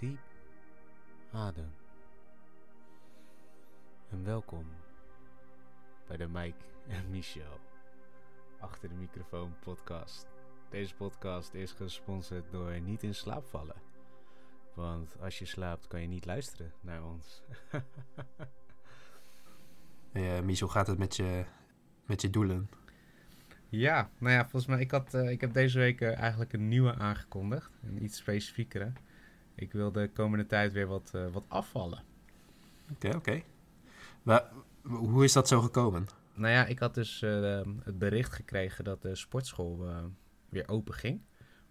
Diep adem. En welkom bij de Mike en Michel achter de microfoon podcast. Deze podcast is gesponsord door Niet in slaap vallen. Want als je slaapt kan je niet luisteren naar ons. Hey, uh, hoe gaat het met je, met je doelen? Ja, nou ja, volgens mij, ik, had, uh, ik heb deze week uh, eigenlijk een nieuwe aangekondigd. Een iets specifiekere. Ik wil de komende tijd weer wat, uh, wat afvallen. Oké, okay, oké. Okay. Hoe is dat zo gekomen? Nou ja, ik had dus het bericht gekregen dat de sportschool weer open ging.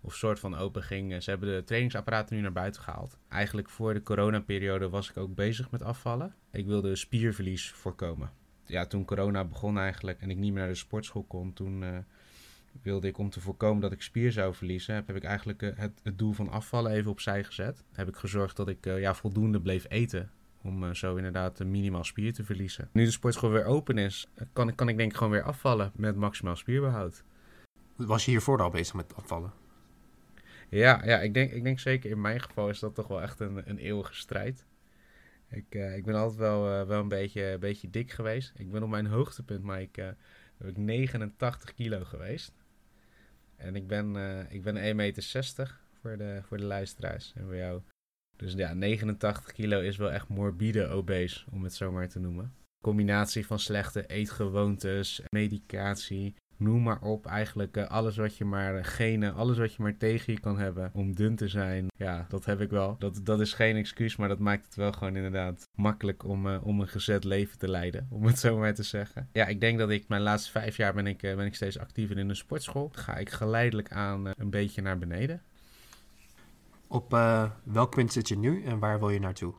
Of soort van open ging. Ze hebben de trainingsapparaten nu naar buiten gehaald. Eigenlijk voor de coronaperiode was ik ook bezig met afvallen. Ik wilde spierverlies voorkomen ja, toen corona begon eigenlijk en ik niet meer naar de sportschool kon, toen wilde ik om te voorkomen dat ik spier zou verliezen, heb, ik eigenlijk uh, het, het, doel van afvallen even opzij gezet. Heb ik gezorgd dat ik uh, ja, voldoende bleef eten. Om zo inderdaad minimaal spier te verliezen. Nu de sportschool weer open is, kan, kan ik denk ik gewoon weer afvallen met maximaal spierbehoud. Was je hiervoor al bezig met afvallen? Ja, ja ik, denk, ik denk zeker in mijn geval is dat toch wel echt een, een eeuwige strijd. Ik, uh, ik ben altijd wel, uh, wel een beetje, beetje dik geweest. Ik ben op mijn hoogtepunt, maar ik, uh, heb ik 89 kilo geweest. En ik ben, ik ben 1,60 meter voor de, voor de luisteraars en voor jou. Dus ja, 89 kilo is wel echt morbide obese, om het zo maar te noemen. Combinatie van slechte eetgewoontes, medicatie, noem maar op. Eigenlijk uh, alles wat je maar, uh, genen, alles wat je maar tegen je kan hebben om dun te zijn. Ja, dat heb ik wel. Dat, dat is geen excuus, maar dat maakt het wel gewoon inderdaad makkelijk om, uh, om een gezet leven te leiden. Om het zo maar te zeggen. Ja, ik denk dat ik mijn laatste vijf jaar ben ik, ben ik steeds actiever in een sportschool. Ga ik geleidelijk aan een beetje naar beneden. Op welk punt zit je nu en waar wil je naartoe?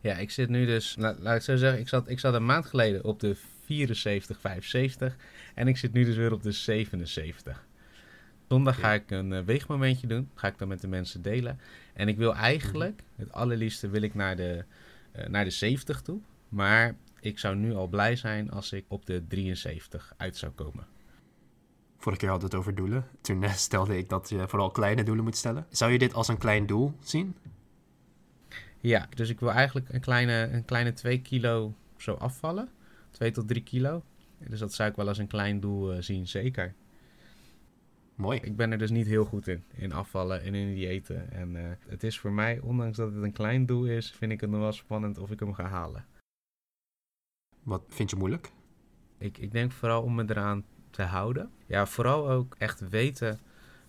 Ja, ik zit nu dus, laat, laat ik zo zeggen, ik zat, ik zat een maand geleden op de 74, 75 en ik zit nu dus weer op de 77. Zondag ga ik een uh, weegmomentje doen, ga ik dan met de mensen delen. En ik wil eigenlijk, het allerliefste wil ik naar de, uh, naar de 70 toe, maar ik zou nu al blij zijn als ik op de 73 uit zou komen. Vorige keer hadden we het over doelen. Toen stelde ik dat je vooral kleine doelen moet stellen. Zou je dit als een klein doel zien? Ja, dus ik wil eigenlijk een kleine, een kleine 2 kilo zo afvallen. 2 tot 3 kilo. Dus dat zou ik wel als een klein doel uh, zien, zeker. Mooi. Ik ben er dus niet heel goed in, in afvallen en in diëten. En uh, het is voor mij, ondanks dat het een klein doel is, vind ik het nog wel spannend of ik hem ga halen. Wat vind je moeilijk? Ik, ik denk vooral om me eraan te houden. Ja, vooral ook echt weten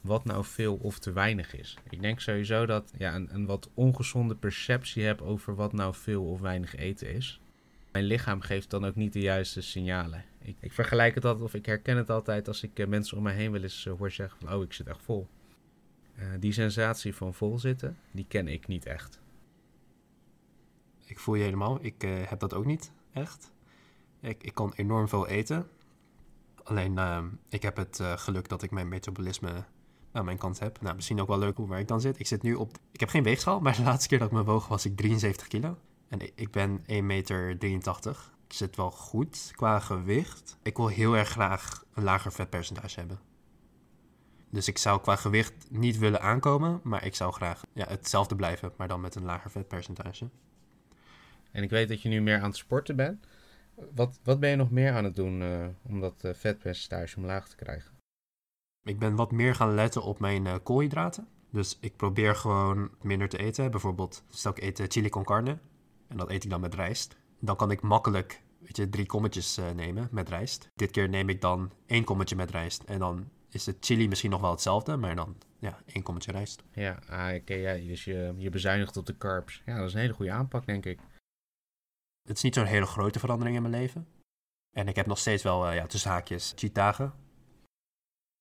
wat nou veel of te weinig is. Ik denk sowieso dat ja, een, een wat ongezonde perceptie heb over wat nou veel of weinig eten is. Mijn lichaam geeft dan ook niet de juiste signalen. Ik, ik vergelijk het altijd, of ik herken het altijd als ik uh, mensen om mij heen wel eens uh, hoor zeggen van, oh, ik zit echt vol. Uh, die sensatie van vol zitten, die ken ik niet echt. Ik voel je helemaal. Ik heb dat ook niet echt. Ik, ik kan enorm veel eten. Alleen, ehm, ik heb het geluk dat ik mijn metabolisme aan mijn kant heb. Nou, misschien ook wel leuk hoe waar ik dan zit. Ik zit nu op... Ik heb geen weegschaal, maar de laatste keer dat ik me woog was ik 73 kilo. En ik ben 1,83 meter. Ik zit wel goed qua gewicht. Ik wil heel erg graag een lager vetpercentage hebben. Dus ik zou qua gewicht niet willen aankomen, maar ik zou graag ja, hetzelfde blijven, maar dan met een lager vetpercentage. En ik weet dat je nu meer aan het sporten bent. Wat, wat ben je nog meer aan het doen uh, om dat uh, vetpercentage omlaag te krijgen? Ik ben wat meer gaan letten op mijn uh, koolhydraten. Dus ik probeer gewoon minder te eten. Bijvoorbeeld, stel ik eet chili con carne. En dat eet ik dan met rijst. Dan kan ik makkelijk, weet je, drie kommetjes uh, nemen met rijst. Dit keer neem ik dan één kommetje met rijst. En dan is het chili misschien nog wel hetzelfde, maar dan ja, één kommetje rijst. Ja, ah, okay, ja, dus je, je bezuinigt op de carbs. Ja, dat is een hele goede aanpak, denk ik. Het is niet zo'n hele grote verandering in mijn leven. En ik heb nog steeds wel, uh, ja, tussen haakjes, cheat dagen.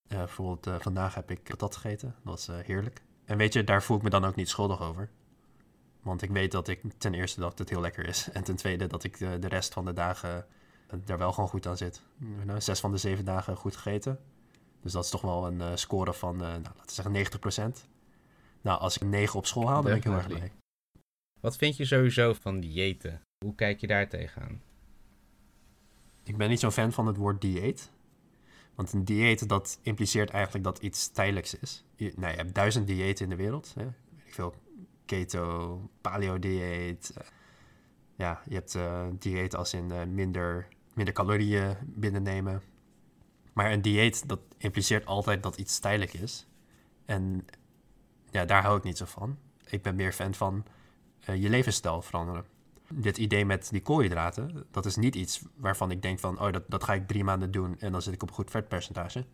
Uh, bijvoorbeeld uh, vandaag heb ik dat gegeten. Dat was heerlijk. En weet je, daar voel ik me dan ook niet schuldig over. Want ik weet dat ik ten eerste dat het heel lekker is. En ten tweede dat ik de, de rest van de dagen daar wel gewoon goed aan zit. Zes van de zeven dagen goed gegeten. Dus dat is toch wel een score van, nou, laten we zeggen, 90%. Nou, als ik 9 op school haal, dan ben ik heel erg blij. Wat vind je sowieso van diëten? Hoe kijk je daar tegenaan? Ik ben niet zo'n fan van het woord dieet. Want een dieet, dat impliceert eigenlijk dat iets tijdelijks is. Je, nou, je hebt duizend diëten in de wereld. Hè? Ik veel, keto, paleo dieet. ja, je hebt dieet als in minder, minder calorieën binnennemen. Maar een dieet, dat impliceert altijd dat iets tijdelijk is. En ja, daar hou ik niet zo van. Ik ben meer fan van je levensstijl veranderen dit idee met die koolhydraten, dat is niet iets waarvan ik denk van, oh, dat, dat ga ik drie maanden doen en dan zit ik op een goed vetpercentage.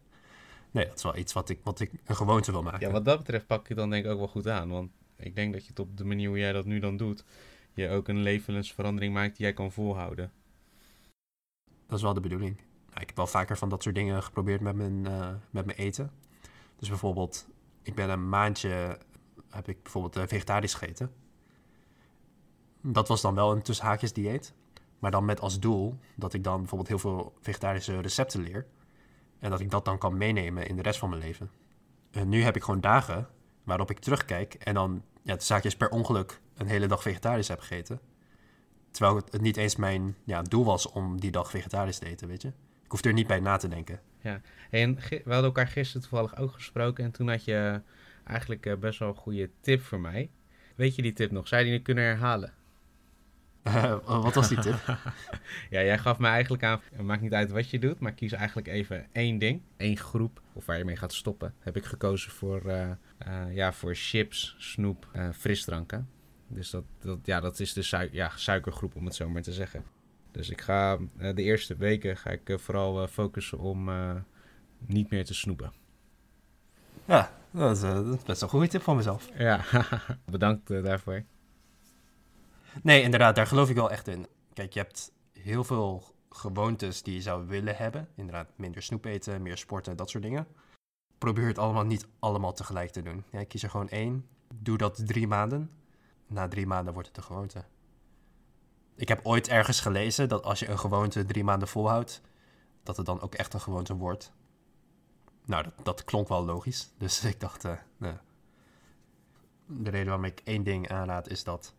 Nee, dat is wel iets wat ik, wat ik een gewoonte wil maken. Ja, wat dat betreft pak je dan denk ik ook wel goed aan. Want ik denk dat je het op de manier hoe jij dat nu dan doet, je ook een levensverandering maakt die jij kan volhouden. Dat is wel de bedoeling. Nou, ik heb wel vaker van dat soort dingen geprobeerd met mijn, uh, met mijn eten. Dus bijvoorbeeld, ik ben een maandje, heb ik bijvoorbeeld uh, vegetarisch gegeten. Dat was dan wel een tussenhaakjes dieet. Maar dan met als doel dat ik dan bijvoorbeeld heel veel vegetarische recepten leer. En dat ik dat dan kan meenemen in de rest van mijn leven. En nu heb ik gewoon dagen waarop ik terugkijk en dan ja, de zaakjes per ongeluk een hele dag vegetarisch heb gegeten. Terwijl het niet eens mijn ja, doel was om die dag vegetarisch te eten, weet je. Ik hoef er niet bij na te denken. Ja, en we hadden elkaar gisteren toevallig ook gesproken en toen had je eigenlijk eh, best wel een goede tip voor mij. Weet je die tip nog? Zou je die kunnen herhalen? Wat was die tip? ja, jij gaf me eigenlijk aan, het maakt niet uit wat je doet, maar kies eigenlijk even één ding, één groep, of waar je mee gaat stoppen. Heb ik gekozen voor, uh, uh, ja, voor chips, snoep, uh, frisdranken. Dus dat, dat, ja, dat is de suik ja, suikergroep, om het zo maar te zeggen. Dus ik ga de eerste weken ga ik vooral focussen om niet meer te snoepen. Ja, dat is, dat is best een goede tip van mezelf. Ja, bedankt daarvoor. Nee, inderdaad, daar geloof ik wel echt in. Kijk, je hebt heel veel gewoontes die je zou willen hebben. Inderdaad, minder snoep eten, meer sporten, dat soort dingen. Probeer het allemaal niet allemaal tegelijk te doen. Ja, kies er gewoon één. Doe dat drie maanden. Na drie maanden wordt het een gewoonte. Ik heb ooit ergens gelezen dat als je een gewoonte drie maanden volhoudt, dat het dan ook echt een gewoonte wordt. Nou, dat, dat klonk wel logisch. Dus ik dacht, uh, de reden waarom ik één ding aanraad is dat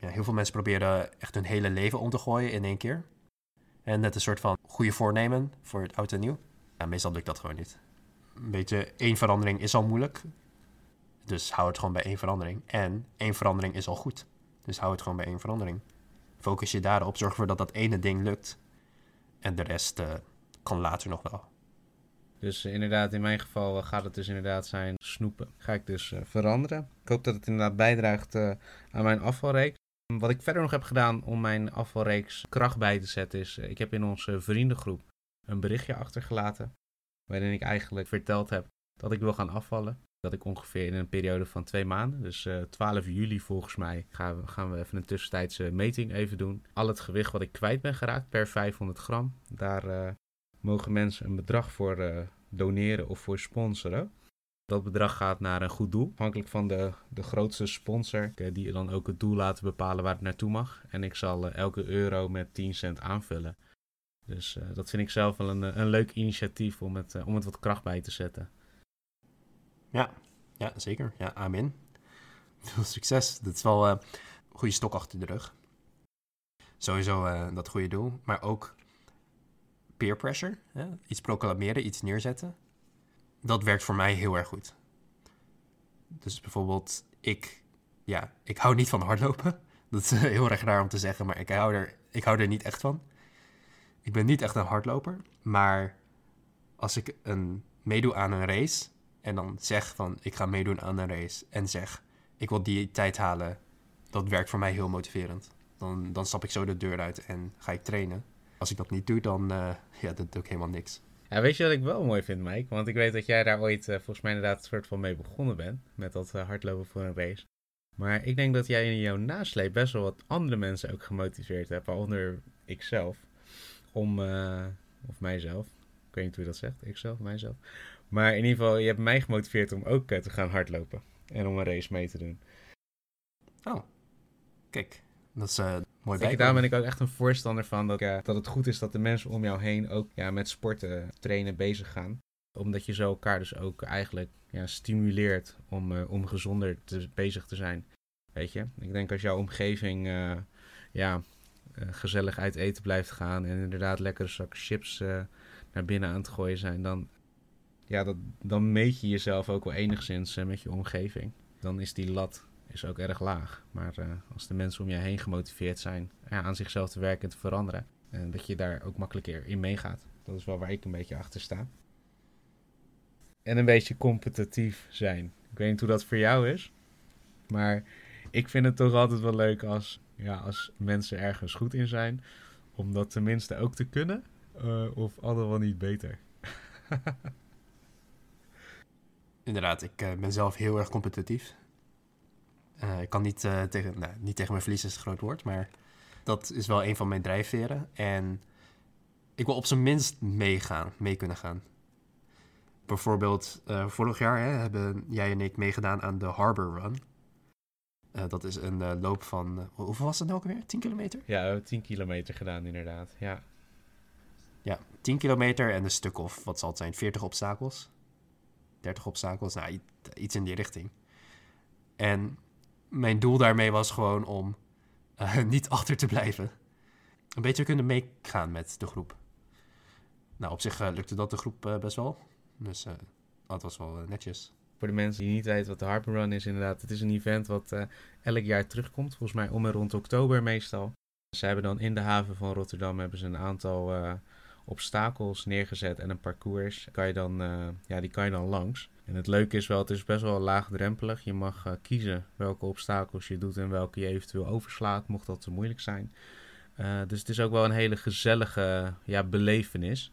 ja, heel veel mensen proberen echt hun hele leven om te gooien in één keer. En net een soort van goede voornemen voor het oud en nieuw. Ja, meestal lukt dat gewoon niet. Een beetje één verandering is al moeilijk. Dus hou het gewoon bij één verandering. En één verandering is al goed. Dus hou het gewoon bij één verandering. Focus je daarop. Zorg ervoor dat dat ene ding lukt. En de rest uh, kan later nog wel. Dus inderdaad, in mijn geval uh, gaat het dus inderdaad zijn snoepen. Ga ik dus veranderen. Ik hoop dat het inderdaad bijdraagt aan mijn afvalreeks. Wat ik verder nog heb gedaan om mijn afvalreeks kracht bij te zetten is, eh, ik heb in onze vriendengroep een berichtje achtergelaten waarin ik eigenlijk verteld heb dat ik wil gaan afvallen. Dat ik ongeveer in een periode van twee maanden, dus uh, eh, 12 juli volgens mij, gaan we, even een tussentijdse meting even doen. Al het gewicht wat ik kwijt ben geraakt per 500 gram, daar uh, mogen mensen een bedrag voor doneren of voor sponsoren. Dat bedrag gaat naar een goed doel. Afhankelijk van de, de grootste sponsor, eh, die dan ook het doel laten bepalen waar het naartoe mag. En ik zal eh, elke euro met 10 cent aanvullen. Dus uh, dat vind ik zelf wel een, een leuk initiatief om het, uh, om het wat kracht bij te zetten. Ja, ja zeker. Ja, amen. Veel succes. Dat is wel een goede stok achter de rug. Sowieso dat goede doel. Maar ook peer pressure. Hè? Iets proclameren, iets neerzetten dat werkt voor mij heel erg goed. Dus bijvoorbeeld, ik, ja, ik hou niet van hardlopen. Dat is heel erg raar om te zeggen, maar ik hou, er, ik hou er niet echt van. Ik ben niet echt een hardloper, maar als ik een, meedoe aan een race en dan zeg van ik ga meedoen aan een race en zeg ik wil die tijd halen, dat werkt voor mij heel motiverend. Dan, dan stap ik zo de deur uit en ga ik trainen. Als ik dat niet doe, dan uh, ja, dan doe ik helemaal niks. Ja, weet je wat ik wel mooi vind, Mike? Want ik weet dat jij daar ooit uh, volgens mij inderdaad een soort van mee begonnen bent. Met dat uh, hardlopen voor een race. Maar ik denk dat jij in jouw nasleep best wel wat andere mensen ook gemotiveerd hebt. Waaronder ikzelf. Om, uh, of mijzelf. Ik weet niet hoe je dat zegt. Ikzelf, mijzelf. Maar in ieder geval, je hebt mij gemotiveerd om ook te gaan hardlopen. En om een race mee te doen. Oh, kijk. Dat is mooi bij. Daar ben ik ook echt een voorstander van dat, dat het goed is dat de mensen om jou heen ook ja, met sporten, trainen bezig gaan. Omdat je zo elkaar dus ook eigenlijk ja, stimuleert om, uh, om gezonder te, bezig te zijn. Weet je, ik denk als jouw omgeving uh, ja, gezellig uit eten blijft gaan en inderdaad lekkere zakken chips naar binnen aan het gooien zijn, dan, ja, dat, dan meet je jezelf ook wel enigszins met je omgeving. Dan is die lat is ook erg laag. Maar eh, als de mensen om je heen gemotiveerd zijn ja, aan zichzelf te werken en te veranderen, en dat je daar ook makkelijker in meegaat. Dat is wel waar ik een beetje achter sta. En een beetje competitief zijn. Ik weet niet hoe dat voor jou is, maar ik vind het toch altijd wel leuk als, ja, als mensen ergens goed in zijn, om dat tenminste ook te kunnen, uh, of al wel niet beter. Inderdaad, ik uh, ben zelf heel erg competitief. Uh, ik kan niet, tegen, nou, niet tegen mijn verliezen is het groot woord, maar dat is wel een van mijn drijfveren. En ik wil op zijn minst meegaan, mee kunnen gaan. Bijvoorbeeld, uh, vorig jaar hè, hebben jij en ik meegedaan aan de Harbor Run. Dat is een loop van, hoeveel was het nou ook weer? 10 kilometer? Ja, we hebben 10 kilometer gedaan inderdaad, ja. Ja, 10 kilometer en een stuk of, wat zal het zijn, 40 obstakels? 30 obstakels, nou, iets in die richting. En mijn doel daarmee was gewoon om uh, niet achter te blijven. Een beetje kunnen meegaan met de groep. Nou, op zich uh, lukte dat de groep uh, best wel. Dus dat was wel netjes. Voor de mensen die niet weten wat de Harper Run is, inderdaad. Het is een event wat elk jaar terugkomt. Volgens mij om en rond oktober meestal. Ze hebben dan in de haven van Rotterdam hebben ze een aantal obstakels neergezet en een parcours. Kan je dan, ja, die kan je dan langs. En het leuke is wel, het is best wel laagdrempelig. Je mag uh, kiezen welke obstakels je doet en welke je eventueel overslaat, mocht dat te moeilijk zijn. Uh, dus het is ook wel een hele gezellige ja, belevenis.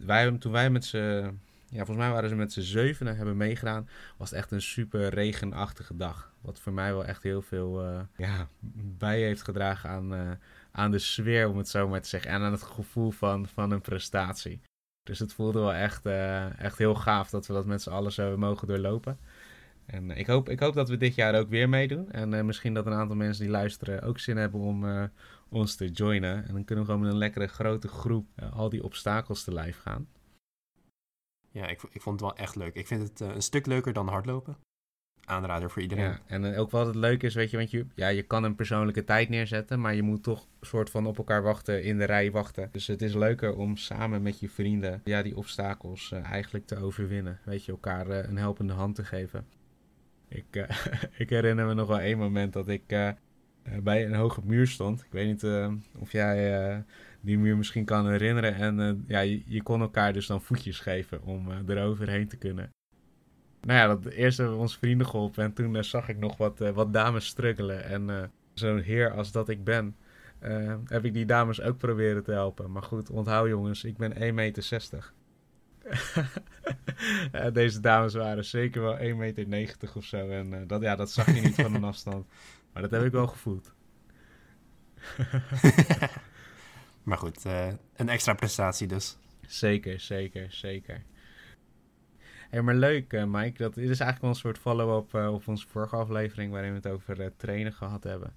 Wij, toen wij met z'n, ja, volgens mij waren ze met z'n zevenen hebben meegedaan, was het echt een super regenachtige dag. Wat voor mij wel echt heel veel uh, ja, bij heeft gedragen aan, aan de sfeer, om het zo maar te zeggen. En aan het gevoel van, van een prestatie. Dus het voelde wel echt, uh, echt heel gaaf dat we dat met z'n allen zo mogen doorlopen. En uh, ik, hoop, ik hoop dat we dit jaar ook weer meedoen. En uh, misschien dat een aantal mensen die luisteren ook zin hebben om ons te joinen. En dan kunnen we gewoon met een lekkere grote groep al die obstakels te lijf gaan. Ja, ik, ik vond het wel echt leuk. Ik vind het een stuk leuker dan hardlopen aanrader voor iedereen. Ja, en ook wat het leuk is, weet je, want je, ja, je kan een persoonlijke tijd neerzetten, maar je moet toch soort van op elkaar wachten, in de rij wachten. Dus het is leuker om samen met je vrienden ja, die obstakels uh, eigenlijk te overwinnen. Weet je, elkaar uh, een helpende hand te geven. Ik, ik herinner me nog wel één moment dat ik bij een hoge muur stond. Ik weet niet of jij die muur misschien kan herinneren. En ja, je, je, kon elkaar dus dan voetjes geven om eroverheen te kunnen. Nou ja, dat, eerst hebben we onze vrienden geholpen en toen uh, zag ik nog wat, uh, wat dames struggelen. En uh, zo'n heer als dat ik ben, heb ik die dames ook proberen te helpen. Maar goed, onthoud jongens, ik ben 1,60 meter. Deze dames waren zeker wel 1,90 meter of zo. En dat, ja, dat zag je niet van een afstand. Maar dat heb ik wel gevoeld. maar goed, een extra prestatie dus. Zeker, zeker, zeker. Hey, maar leuk, uh, Mike. Dat, is eigenlijk wel een soort follow-up uh, op onze vorige aflevering waarin we het over uh, trainen gehad hebben.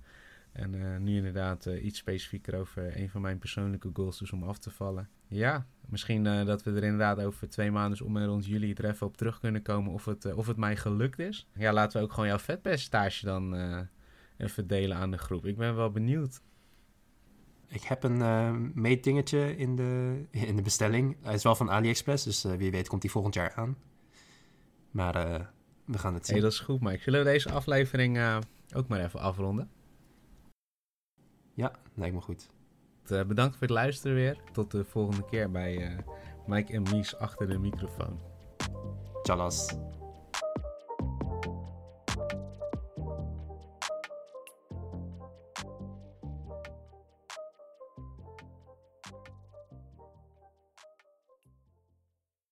En nu inderdaad iets specifieker over een van mijn persoonlijke goals, dus om af te vallen. Ja, misschien dat we er inderdaad over twee maanden om en rond juli er even op terug kunnen komen of het, of het mij gelukt is. Ja, laten we ook gewoon jouw vetpercentage dan even delen aan de groep. Ik ben wel benieuwd. Ik heb een uh, meetdingetje in de, in de bestelling. Hij is wel van AliExpress, dus wie weet komt hij volgend jaar aan. Maar uh, we gaan het zien. Hey, dat is goed, Mike. Zullen we deze aflevering uh, ook maar even afronden? Ja, lijkt me goed. Uh, bedankt voor het luisteren weer. Tot de volgende keer bij Mike en Mies achter de microfoon. Tjallas.